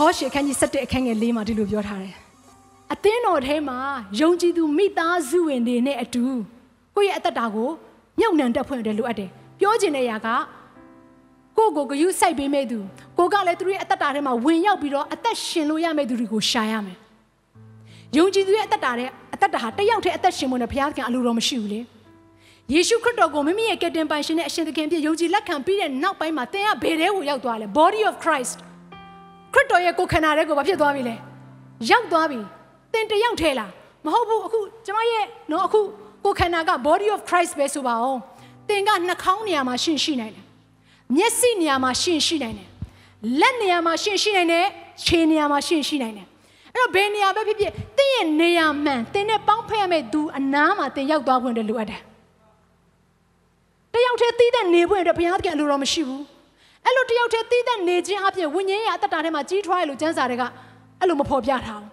ဟောရှေခန်းကြီး7အခန်းငယ်၄မှာဒီလိုပြောထားတယ်။အသင်းတော်ထဲမှာယုံကြည်သူမိသားစုဝင်တွေနဲ့အတူကိုယ့်ရဲ့အသက်တာကိုမြုပ်နှံတက်ဖွင့်တယ်လို့အပ်တယ်။ပြောချင်တဲ့ຢာကကိုယ့်ကိုယ်ဂရုစိုက်ပေးမဲ့သူကိုကလည်းသူတို့ရဲ့အသက်တာထဲမှာဝင်ရောက်ပြီးတော့အသက်ရှင်လို့ရမဲ့သူတွေကိုရှာရမယ်။ယုံကြည်သူရဲ့အသက်တာတဲ့အသက်တာဟာတစ်ယောက်တည်းအသက်ရှင်ဖို့နဲ့ဘုရားသခင်အလိုတော်မရှိဘူးလေ။ယေရှုခရစ်တော်ကိုမိမိရဲ့ကယ်တင်ပိုင်ရှင်နဲ့အရှင်သခင်ဖြစ်ယုံကြည်လက်ခံပြီးတဲ့နောက်ပိုင်းမှာသင်ကဘယ်ထဲကိုရောက်သွားလဲ body of Christ ခရစ်တော်ရဲ့ကိုယ်ခန္ဓာတဲ့ကိုဘာဖြစ်သွားပြီလဲရောက်သွားပြီသင်တယောက်ထဲလားမဟုတ်ဘူးအခုကျမရဲ့နော်အခုကိုယ်ခန္ဓာက body of Christ ပဲဆိုပါအောင်သင်ကနှာခေါင်းနေရာမှာရှင်းရှိနိုင်တယ်မျက်စိနေရာမှာရှင်းရှိနိုင်တယ်လက်နေရာမှာရှင်းရှိနိုင်တယ်ခြေနေရာမှာရှင်းရှိနိုင်တယ်အဲ့တော့ဘယ်နေရာပဲဖြစ်ဖြစ်သင်ရဲ့နေရာမှန်သင်နဲ့ပေါင်းဖက်ရမယ့်သူအနားမှာသင်ရောက်သွားခွင့်တည်းလိုအပ်တယ်တယောက်တည်းသီးတဲ့နေခွင့်အတွက်ဘုရားသခင်အလိုတော်မရှိဘူး အဲ့လိုတယောက်တည်းသီးတဲ့နေခြင်းအပြင်ဝိညာဉ်ရဲ့အတ္တတာထဲမှာကြီးထွားရလို့ကျမ်းစာတွေကအဲ့လိုမဖော်ပြထားဘူး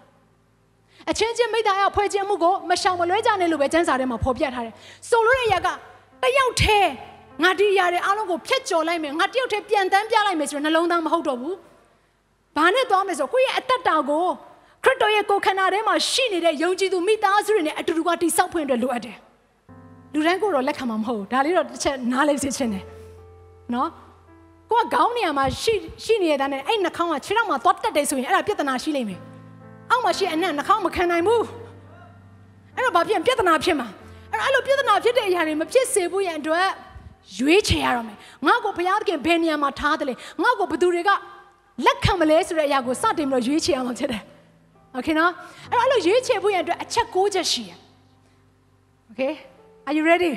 အချင်းချင်းမိသားအဖွဲခြင်းမှုကိုမရှောင်မလွဲကြနဲ့လို့ပဲကျမ်းစာထဲမှာဖော်ပြထားတယ်ဆိုလိုတဲ့အရာကတယောက်တည်းငါဒီအရာတွေအားလုံးကိုဖျက်ကျော်လိုက်မယ်ငါတယောက်တည်းပြန်တန်းပြလိုက်မယ်ဆိုတော့နှလုံးသားမဟုတ်တော့ဘူးဘာနဲ့သွားမယ်ဆိုကိုယ့်ရဲ့အတ္တတာကိုခရစ်တော်ရဲ့ကိုယ်ခန္ဓာထဲမှာရှိနေတဲ့ယုံကြည်သူမိသားစုတွေနဲ့အတူတူကတိဆောက်ဖွင့်အတွက်လိုအပ်တယ်လူတိုင်းကိုတော့လက်ခံမှာမဟုတ်ဘူးဒါလေးတော့တစ်ချက်နားလေးစစ်ချင်းတယ်နော် ကိုကခေါင်းနေရာမှာရှိရှိနေတဲ့တန်းနဲ့အဲ့နှာခေါင်းကခြေထောက်မှာသွားတက်တယ်ဆိုရင်အဲ့ဒါပြဿနာရှိလိမ့်မယ်အောက်မှာရှိအနက်နှာခေါင်းမခံနိုင်ဘူးအဲ့တော့ဘာဖြစ်ပြဿနာဖြစ်မှာအဲ့တော့အဲ့လိုပြဿနာဖြစ်တဲ့အရာတွေမဖြစ်စေဖို့ရန်အတွက်ရွေးချယ်ရတော့မယ်ငါ့ကိုဘုရားသခင်ဘယ်နေရာမှာထားတယ်လဲငါ့ကိုဘယ်သူတွေကလက်ခံမလဲဆိုတဲ့အရာကိုစတင်ပြီးတော့ရွေးချယ်အောင်ဖြစ်တယ်โอเคနော်အဲ့တော့အဲ့လိုရွေးချယ်ဖို့ရန်အတွက်အချက်၉ချက်ရှိတယ်โอเค are you ready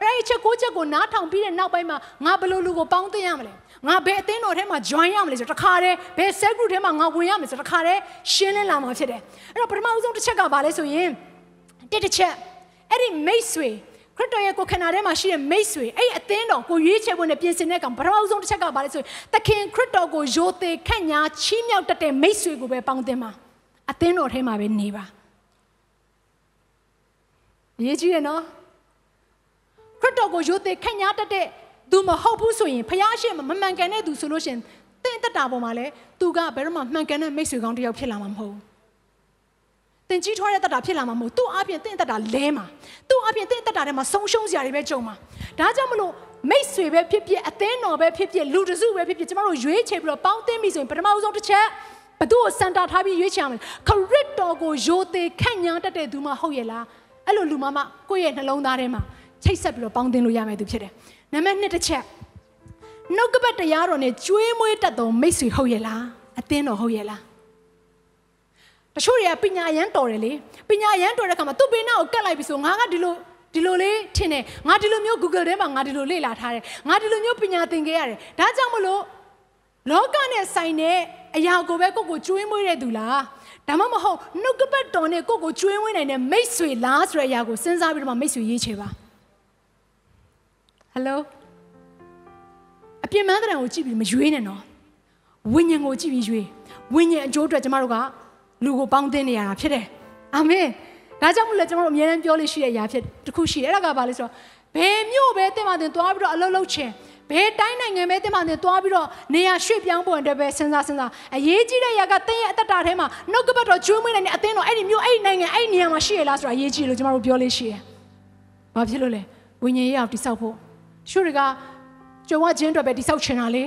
အဲ့ဒီချက်ကိုချက်ကိုနားထောင်ပြီးတဲ့နောက်ပိုင်းမှာငါဘယ်လိုလူကိုပေါင်းသိရမလဲ ငါဘယ်အသင်းတော်ထဲမှာ join ရမလဲဆိုတော့တခါတည်းဘယ် cell group ထဲမှာငါဝင်ရမလဲဆိုတော့တခါတည်းရှင်းလင်းလာမှာဖြစ်တယ်အဲ့တော့ပထမဦးဆုံးတစ်ချက်ကဘာလဲဆိုရင်တစ်တစ်ချက်အဲ့ဒီမိတ်ဆွေခရစ်တော်ရဲ့ကိုယ်ခန္ဓာထဲမှာရှိတဲ့မိတ်ဆွေအဲ့ဒီအသင်းတော်ကိုရွေးချယ်ဖို့နဲ့ပြင်ဆင်တဲ့ကောင်ပထမဦးဆုံးတစ်ချက်ကဘာလဲဆိုရင်သခင်ခရစ်တော်ကိုယိုသေခန့်ညာချီးမြှောက်တတ်တဲ့မိတ်ဆွေကိုပဲပေါင်းသင်းပါအသင်းတော်ထဲမှာပဲနေပါအရေးကြီးတယ်နော်ခရစ်တော်ကိုယိုသေခန့်ညာတတ်တဲ့ သူမဟုတ်ဘူးဆိုရင်ဖျားရှင်မမှန်ကန်တဲ့သူဆိုလို့ရှင်တင့်တက်တာပေါ်မှာလဲသူကဘယ်တော့မှမှန်ကန်တဲ့မိတ်ဆွေကောင်းတစ်ယောက်ဖြစ်လာမှာမဟုတ်ဘူးတင်ကြီးထွားတဲ့တက်တာဖြစ်လာမှာမဟုတ်သူ့အပြင်တင့်တက်တာလဲမှာသူ့အပြင်တင့်တက်တာထဲမှာဆုံးရှုံးစရာတွေပဲကြုံမှာဒါကြောင့်မလို့မိတ်ဆွေပဲဖြစ်ဖြစ်အသင်းတော်ပဲဖြစ်ဖြစ်လူတစုပဲဖြစ်ဖြစ်ကျမတို့ရွေးချယ်ပြီးတော့ပေါင်းသင်းပြီဆိုရင်ပထမဦးဆုံးတစ်ချက်ဘသူ့ကိုစန်တာထားပြီးရွေးချယ်ရမယ်ခရစ်တော်ကိုယိုသေခန့်ညာတတ်တဲ့သူမှဟုတ်ရဲ့လားအဲ့လိုလူမမကိုယ့်ရဲ့နှလုံးသားထဲမှာ ချိတ်ဆက်ပြီးတော့ပေါင်းသင်းလို့ရမယ်သူဖြစ်တယ်နံပါတ်2တစ်ချက်နှုတ်ကပတ်တရားတော်နဲ့ကျွေးမွေးတတ်သောမိတ်ဆွေဟုတ်ရဲ့လားအသင်းတော်ဟုတ်ရဲ့လားတချို့တွေကပညာရမ်းတော်တယ်လေပညာရမ်းတော်တဲ့ခါမှာသူ့ဘေးနားကိုကတ်လိုက်ပြီဆိုငါကဒီလိုဒီလိုလေးထင်တယ်ငါဒီလိုမျိုး Google ထဲမှာငါဒီလိုလေ့လာထားတယ်ငါဒီလိုမျိုးပညာသင်ခဲ့ရတယ်ဒါကြောင့်မလို့လောကနဲ့ဆိုင်တဲ့အရာကိုပဲကိုကိုကျွေးမွေးတဲ့သူလားဒါမှမဟုတ်နှုတ်ကပတ်တော်နဲ့ကိုကိုကျွေးမွေးနိုင်တဲ့မိတ်ဆွေလားဆိုတဲ့အရာကိုစဉ်းစားပြီးတော့မိတ်ဆွေရေးချေပါ ဟယ်လိုအပြင်းမန်းတဲ့ကိုကြည့်ပြီးမရွေးနဲ့နော်ဝိညာဉ်ကိုကြည့်ပြီးရွေးဝိညာဉ်အကျိုးအတွက်ကျမတို့ကလူကိုပေါင်းသင်းနေရတာဖြစ်တယ်အာမင်ဒါကြောင့်မို့လဲကျမတို့အများအားပြောလို့ရှိတဲ့အရာဖြစ်တစ်ခုရှိတယ်အဲ့ဒါကဘာလဲဆိုတော့ဘယ်မြို့ပဲတင်ပါတင်သွားပြီးတော့အလုပ်လုပ်ချင်ဘယ်တိုင်းနိုင်ငံပဲတင်ပါတင်သွားပြီးတော့နေရာရွှေ့ပြောင်းဖို့အတွက်ပဲစဉ်းစားစဉ်းစားအရေးကြီးတဲ့ຢာကတင်းရဲ့အသက်တာထဲမှာနှုတ်ကပတ်တော်ကျွေးမွေးနိုင်တဲ့အသင်းတော်အဲ့ဒီမြို့အဲ့ဒီနိုင်ငံအဲ့ဒီနေရာမှာရှိရလားဆိုတာအရေးကြီးလို့ကျမတို့ပြောလို့ရှိတယ်ဘာဖြစ်လို့လဲဝိညာဉ်ရေးအောင်တိဆောက်ဖို့ ရှုတွေကကြုံဝချင်းအတွက်ပဲတိဆောက်ချင်တာလေ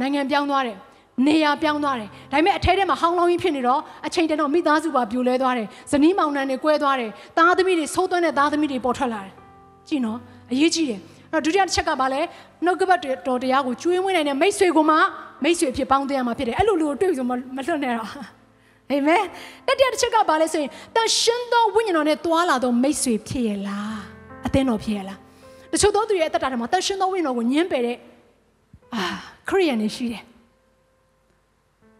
နိုင်ငံပြောင်းသွားတယ်နေရာပြောင်းသွားတယ်ဒါပေမဲ့အထဲထဲမှာဟောင်းလောင်းကြီးဖြစ်နေတော့အချိန်တန်တော့မိသားစုပါပြိုလဲသွားတယ်ဇနီးမောင်နှံတွေကွဲသွားတယ်သားသမီးတွေဆိုးသွန်းတဲ့သားသမီးတွေပေါ်ထွက်လာတယ်ကြည့်နော်အရေးကြီးတယ်အဲ့တော့ဒုတိယတစ်ချက်ကဘာလဲနှုတ်ကပတ်တော်တရားကိုကျွေးမွေးနိုင်တဲ့မိတ်ဆွေကိုမှမိတ်ဆွေဖြစ်ပေါင်းတင်ရမှာဖြစ်တယ်အဲ့လိုလူကိုတွေ့ဆိုမလွတ်နဲ့တော့အာမင်တတိယတစ်ချက်ကဘာလဲဆိုရင်တန်ရှင်းသောဝိညာဉ်တော်နဲ့တွာလာသောမိတ်ဆွေဖြစ်ရလားအသင်းတော်ဖြစ်ရလား တချို့သောသူရဲ့အသက်တာထဲမှာတန်ရှင်းသောဝိညာဉ်တော်ကိုညှင်းပယ်တဲ့အာခရိယန်နေရှိတယ်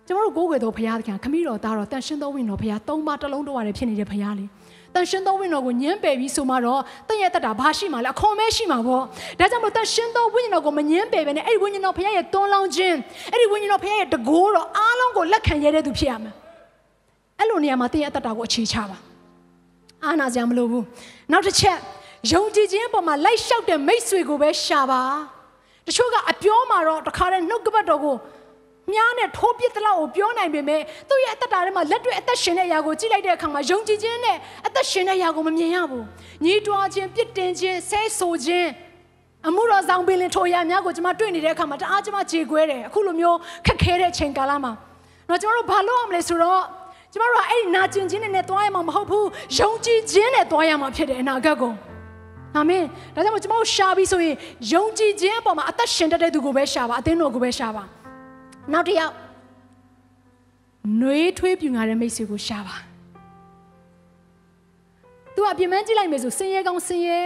ကျွန်တော်တို့ကိုးကွယ်တော်ဘုရားသခင်ခမည်းတော်သားတော်တန်ရှင်းသောဝိညာဉ်တော်ဘုရားသုံးပါးတစ်လုံးတစ်ဝါတည်းဖြစ်နေတဲ့ဘုရားလေတန်ရှင်းသောဝိညာဉ်တော်ကိုညှင်းပယ်ပြီးဆိုမှတော့တင့်ရဲ့တက်တာဘာရှိမှလဲအခွန်မဲရှိမှာပေါ့ဒါကြောင့်မို့တန်ရှင်းသောဝိညာဉ်တော်ကိုမညှင်းပယ်ပဲနဲ့အဲ့ဒီဝိညာဉ်တော်ဘုရားရဲ့တွန်းလောင်းခြင်းအဲ့ဒီဝိညာဉ်တော်ဘုရားရဲ့တကိုးတော်အားလုံးကိုလက်ခံရတဲ့သူဖြစ်ရမယ်အဲ့လိုနေရာမှာတင့်ရဲ့တက်တာကိုအခြေချပါအာနာစရာမလိုဘူးနောက်တစ်ချက် ယုံကြည်ခြင်းအပေါ်မှာလိုက်လျှောက်တဲ့မိတ်ဆွေကိုပဲရှာပါတချို့ကအပြောမှာတော့တခါတည်းနှုတ်ကပတ်တော်ကိုမြားနဲ့ထိုးပစ်တလောက်ကိုပြောနိုင်ပေမဲ့သူ့ရဲ့အသက်တာထဲမှာလက်တွေ့အသက်ရှင်တဲ့အရာကိုကြည့်လိုက်တဲ့အခါမှာယုံကြည်ခြင်းနဲ့အသက်ရှင်တဲ့အရာကိုမမြင်ရဘူး။ညီးတွားခြင်းပြစ်တင်ခြင်းဆဲဆိုခြင်းအမှုတော်ဆောင်ပင်လင်ထိုရများကိုကျွန်မတွေ့နေတဲ့အခါမှာတအားကျွန်မကြေကွဲတယ်အခုလိုမျိုးခက်ခဲတဲ့အချိန်ကာလမှာတော့ကျွန်တော်တို့ဘာလုပ်အောင်လဲဆိုတော့ကျွန်တော်တို့ကအဲ့ဒီနာကျင်ခြင်းနဲ့တွားရမှာမဟုတ်ဘူးယုံကြည်ခြင်းနဲ့တွားရမှာဖြစ်တယ်အနာဂတ်ကို အာမင်ဒါကြောင့်မို့ကျွန်တော်ရှာပြီးဆိုရင်ယုံကြည်ခြင်းအပေါ်မှာအသက်ရှင်တတ်တဲ့သူကိုပဲရှာပါအသင်းတော်ကိုပဲရှာပါနောက်တစ်ယောက်နှွေးထွေးပြူငါတဲ့မိတ်ဆွေကိုရှာပါသူကအပြင်မကြည့်လိုက်မယ်ဆိုစင်ရဲကောင်းစင်ရဲ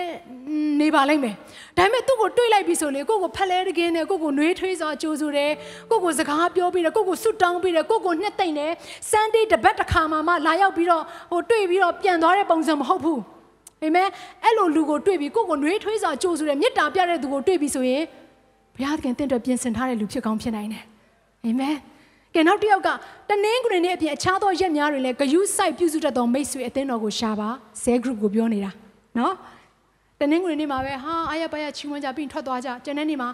နေပါလိမ့်မယ်ဒါပေမဲ့သူ့ကိုတွေးလိုက်ပြီဆိုလေကိုကိုဖက်လဲတကင်းနဲ့ကိုကိုနှွေးထွေးစွာကြိုးဆိုတယ်ကိုကိုစကားပြောပြီးတယ်ကိုကိုဆွတ်တောင်းပြီးတယ်ကိုကိုနှစ်သိမ့်တယ်စန်ဒေးတပတ်တစ်ခါမှမှလာရောက်ပြီးတော့ဟိုတွေ့ပြီးတော့ပြန်သွားတဲ့ပုံစံမဟုတ်ဘူး အာမင်အဲ့လိုလူကိုတွေ့ပြီးကိုကိုနှွေးထွေးစွာကြိုးဆိုတယ်မေတ္တာပြတဲ့သူကိုတွေ့ပြီးဆိုရင်ဘုရားသခင်တင့်အတွက်ပြင်ဆင်ထားတဲ့လူဖြစ်ကောင်းဖြစ်နိုင်တယ်အာမင်ကဲနောက်တစ်ယောက်ကတနင်းကုနေနဲ့အပြင်အခြားသောရက်များတွေလည်းဂယုစိုက်ပြုစုတတ်သောမိတ်ဆွေအသင်းတော်ကိုရှာပါဇဲ group ကိုပြောနေတာနော်တနင်းကုနေနေ့မှာပဲဟာအားရပါရချီးမွမ်းကြပြီးထွက်သွားကြကျန်တဲ့နေ့မှာ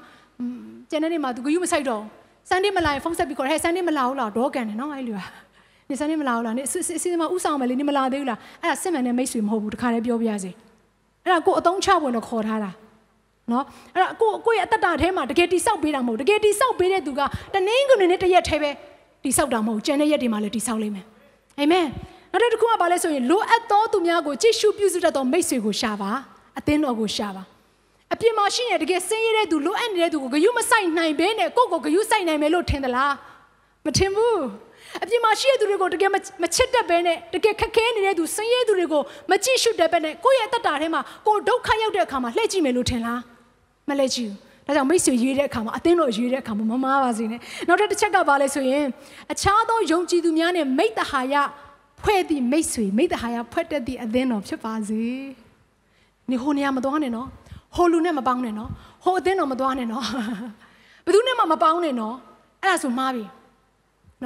ကျန်တဲ့နေ့မှာသူဂယုမဆိုင်တော့စန်ဒေးမလာရင်ဖုန်းဆက်ပြီးခေါ်ဟဲ့စန်ဒေးမလာဘူးလားဒေါကန်တယ်နော်အဲ့လို နေစန်ဒေးမလာဘူးလားနေအစီအမဥဆောင်မယ်လေနေမလာသေးဘူးလားအဲ့ဒါစစ်မှန်တဲ့မိတ်ဆွေမဟုတ်ဘူးတခါတည်းပြောပြရစီအဲ့ဒါကိုအတုံးချဝင်တော့ခေါ်ထားတာနော်အဲ့ဒါကိုကိုရဲ့အတ္တထဲမှာတကယ်တိဆောက်ပေးတာမဟုတ်တကယ်တိဆောက်ပေးတဲ့သူကတနင်းကနေနဲ့တရက်ထဲပဲတိဆောက်တာမဟုတ်ကျန်တဲ့ရက်တွေမှာလည်းတိဆောက်လိမ့်မယ်အာမင်နောက်တစ်ခုကဘာလဲဆိုရင်လိုအပ်သောသူများကိုကြည့်ရှုပြုစုတတ်သောမိတ်ဆွေကိုရှာပါအသင်းတော်ကိုရှာပါအပြင်မှာရှိရင်တကယ်ဆင်းရဲတဲ့သူလိုအပ်နေတဲ့သူကိုဂယုမဆိုင်နိုင်ဘဲနဲ့ကိုယ့်ကိုဂယုဆိုင်နိုင်မယ်လို့ထင်သလားမထင်ဘူး အပြင်မှာရှိတဲ့သူတွေကိုတကယ်မချစ်တတ်ဘဲနဲ့တကယ်ခက်ခဲနေတဲ့သူဆင်းရဲသူတွေကိုမကြည့်ရှုတတ်ဘဲနဲ့ကိုယ့်ရဲ့အတ္တထဲမှာကိုယ်ဒုက္ခရောက်တဲ့အခါမှာလှည့်ကြည့်မယ်လို့ထင်လားမလှည့်ကြည့်ဘူးဒါကြောင့်မိတ်ဆွေရွေးတဲ့အခါမှာအသင်းတော်ရွေးတဲ့အခါမှာမမားပါစေနဲ့နောက်တစ်ချက်ကဘာလဲဆိုရင်အခြားသောယုံကြည်သူများနဲ့မိတ္တဟာယဖွဲ့သည့်မိတ်ဆွေမိတ္တဟာယဖွဲ့တတ်သည့်အသင်းတော်ဖြစ်ပါစေနေဟိုနေရာမသွားနဲ့နော်ဟိုလူနဲ့မပေါင်းနဲ့နော်ဟိုအသင်းတော်မသွားနဲ့နော်ဘယ်သူနဲ့မှမပေါင်းနဲ့နော်အဲ့ဒါဆိုမှားပြီ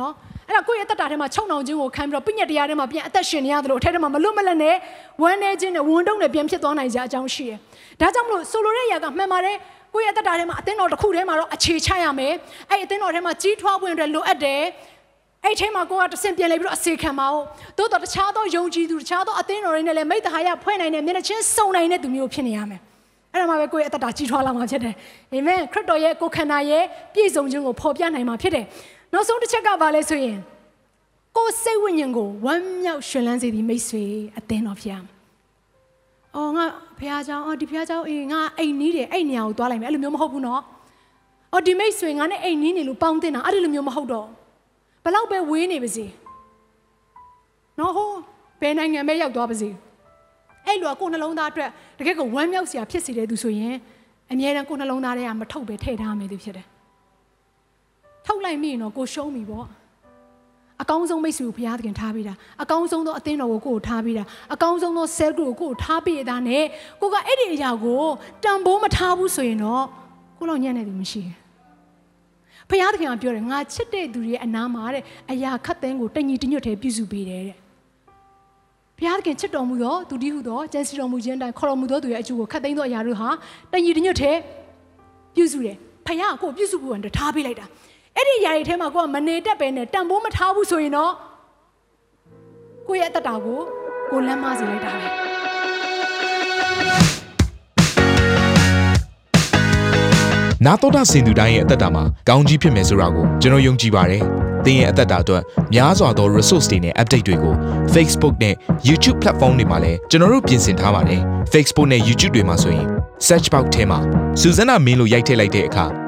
နော်အဲ့ဒါကိုယ့်ရဲ့အသက်တာထဲမှာခြုံနှောင်ခြင်းကိုခံပြီးတော့ပြညတ်တရားထဲမှာပြန်အသက်ရှင်နေရတယ်လို့အထက်ထဲမှာမလွတ်မလပ်နဲ့ဝမ်းနေခြင်းနဲ့ဝန်တုံးနဲ့ပြန်ဖြစ်သွားနိုင်ကြအကြောင်းရှိတယ်။ဒါကြောင့်မလို့ဆိုလိုတဲ့အရာကမှန်ပါတယ်ကိုယ့်ရဲ့အသက်တာထဲမှာအသင်းတော်တစ်ခုထဲမှာတော့အခြေချရမယ်။အဲ့အသင်းတော်ထဲမှာကြီးထွားဖို့အတွက်လိုအပ်တယ်။အဲ့ထဲမှာကိုကတဆင်ပြန်လဲပြီးတော့အစေခံပါဦး။သို့တော်တခြားသောယုံကြည်သူတခြားသောအသင်းတော်တွေနဲ့လည်းမိတ္တဟာယဖွဲ့နိုင်တဲ့မျက်နှာချင်းစုံနိုင်တဲ့သူမျိုးဖြစ်နေရမယ်။အဲ့ဒါမှပဲကိုယ့်ရဲ့အသက်တာကြီးထွားလာမှာဖြစ်တယ်။အာမင်ခရစ်တော်ရဲ့ကိုယ်ခန္ဓာရဲ့ပြည့်စုံခြင်းကိုဖော်ပြနိုင်မှာဖြစ်တယ်။ နောက်ဆုံးတစ်ချက်ကဘာလဲဆိုရင်ကိုယ်စိတ်ဝိညာဉ်ကိုဝမ်းမြောက်ရှင်လန်းစေသည်မိတ်ဆွေအသင်းတော်ဖြစ်ရမယ်။အော်ငါဖះเจ้าအော်ဒီဖះเจ้าအေးငါအိမ်နီးတယ်အဲ့နေရာကိုသွားလိုက်မယ်အဲ့လိုမျိုးမဟုတ်ဘူးနော်။အော်ဒီမိတ်ဆွေငါနဲ့အိမ်နီးနေလို့ပေါင်းတင်တာအဲ့ဒီလိုမျိုးမဟုတ်တော့ဘလောက်ပဲဝေးနေပါစေ။နော်ဟိုဘယ်နိုင်ငံပဲရောက်သွားပါစေ။အဲ့လိုကကိုယ်နှလုံးသားအတွက်တကယ်ကိုဝမ်းမြောက်စရာဖြစ်စေတဲ့သူဆိုရင်အမြဲတမ်းကိုယ်နှလုံးသားထဲကမထုတ်ပဲထည့်ထားမယ်သူဖြစ်တယ်။ ထုတ်လိုက်မိရင်တော့ကိုရှုံးပြီပေါ့။အကောင်းဆုံးမိတ်ဆွေကိုဘုရားသခင်ထားပေးတာအကောင်းဆုံးသောအသင်းတော်ကိုကိုယ်ကိုထားပေးတာအကောင်းဆုံးသော cell group ကိုကိုယ်ကိုထားပေးတာနဲ့ကိုကအဲ့ဒီအရာကိုတန်ဖိုးမထားဘူးဆိုရင်တော့ကိုလောက်ညံ့နေတယ်မရှိဘူးဘုရားသခင်ကပြောတယ်ငါချစ်တဲ့သူတွေရဲ့အနာမှာတဲ့အရာခတ်သိမ်းကိုတညီတညွတ်တည်းပြုစုပေးတယ်တဲ့ဘုရားသခင်ချစ်တော်မူသောသူတည်းဟုသောကျန်စီတော်မူခြင်းတိုင်းခေါ်တော်မူသောသူရဲ့အကျိုးကိုခတ်သိမ်းသောအရာတို့ဟာတညီတညွတ်တည်းပြုစုတယ်ဖခင်ကကိုပြုစုဖို့အတွက်ထားပေးလိုက်တာ အဲ့ဒီຢာတွေထဲမှာကိုကမနေတတ်ပဲနဲ့တန်ဖိုးမထားဘူးဆိုရင်တော့ကိုရဲ့အတ္တတာကိုကိုလမ်းမစေလိုက်တာပဲနာတော်တာစင်သူတိုင်းရဲ့အသက်တာမှာကောင်းကြီးဖြစ်မယ်ဆိုတာကိုကျွန်တော်ယုံကြည်ပါတယ်။သင်ရဲ့အသက်တာအတွက်များစွာသော resource တွေနဲ့ update တွေကို Facebook နဲ့ YouTube platform တွေမှာလည်းကျွန်တော်တို့ပြင်ဆင်ထားပါတယ်။ Facebook နဲ့ YouTube တွေမှာဆိုရင် search box ထဲမှာစုစွမ်းနာမင်းလို့ရိုက်ထည့်လိုက်တဲ့အခါ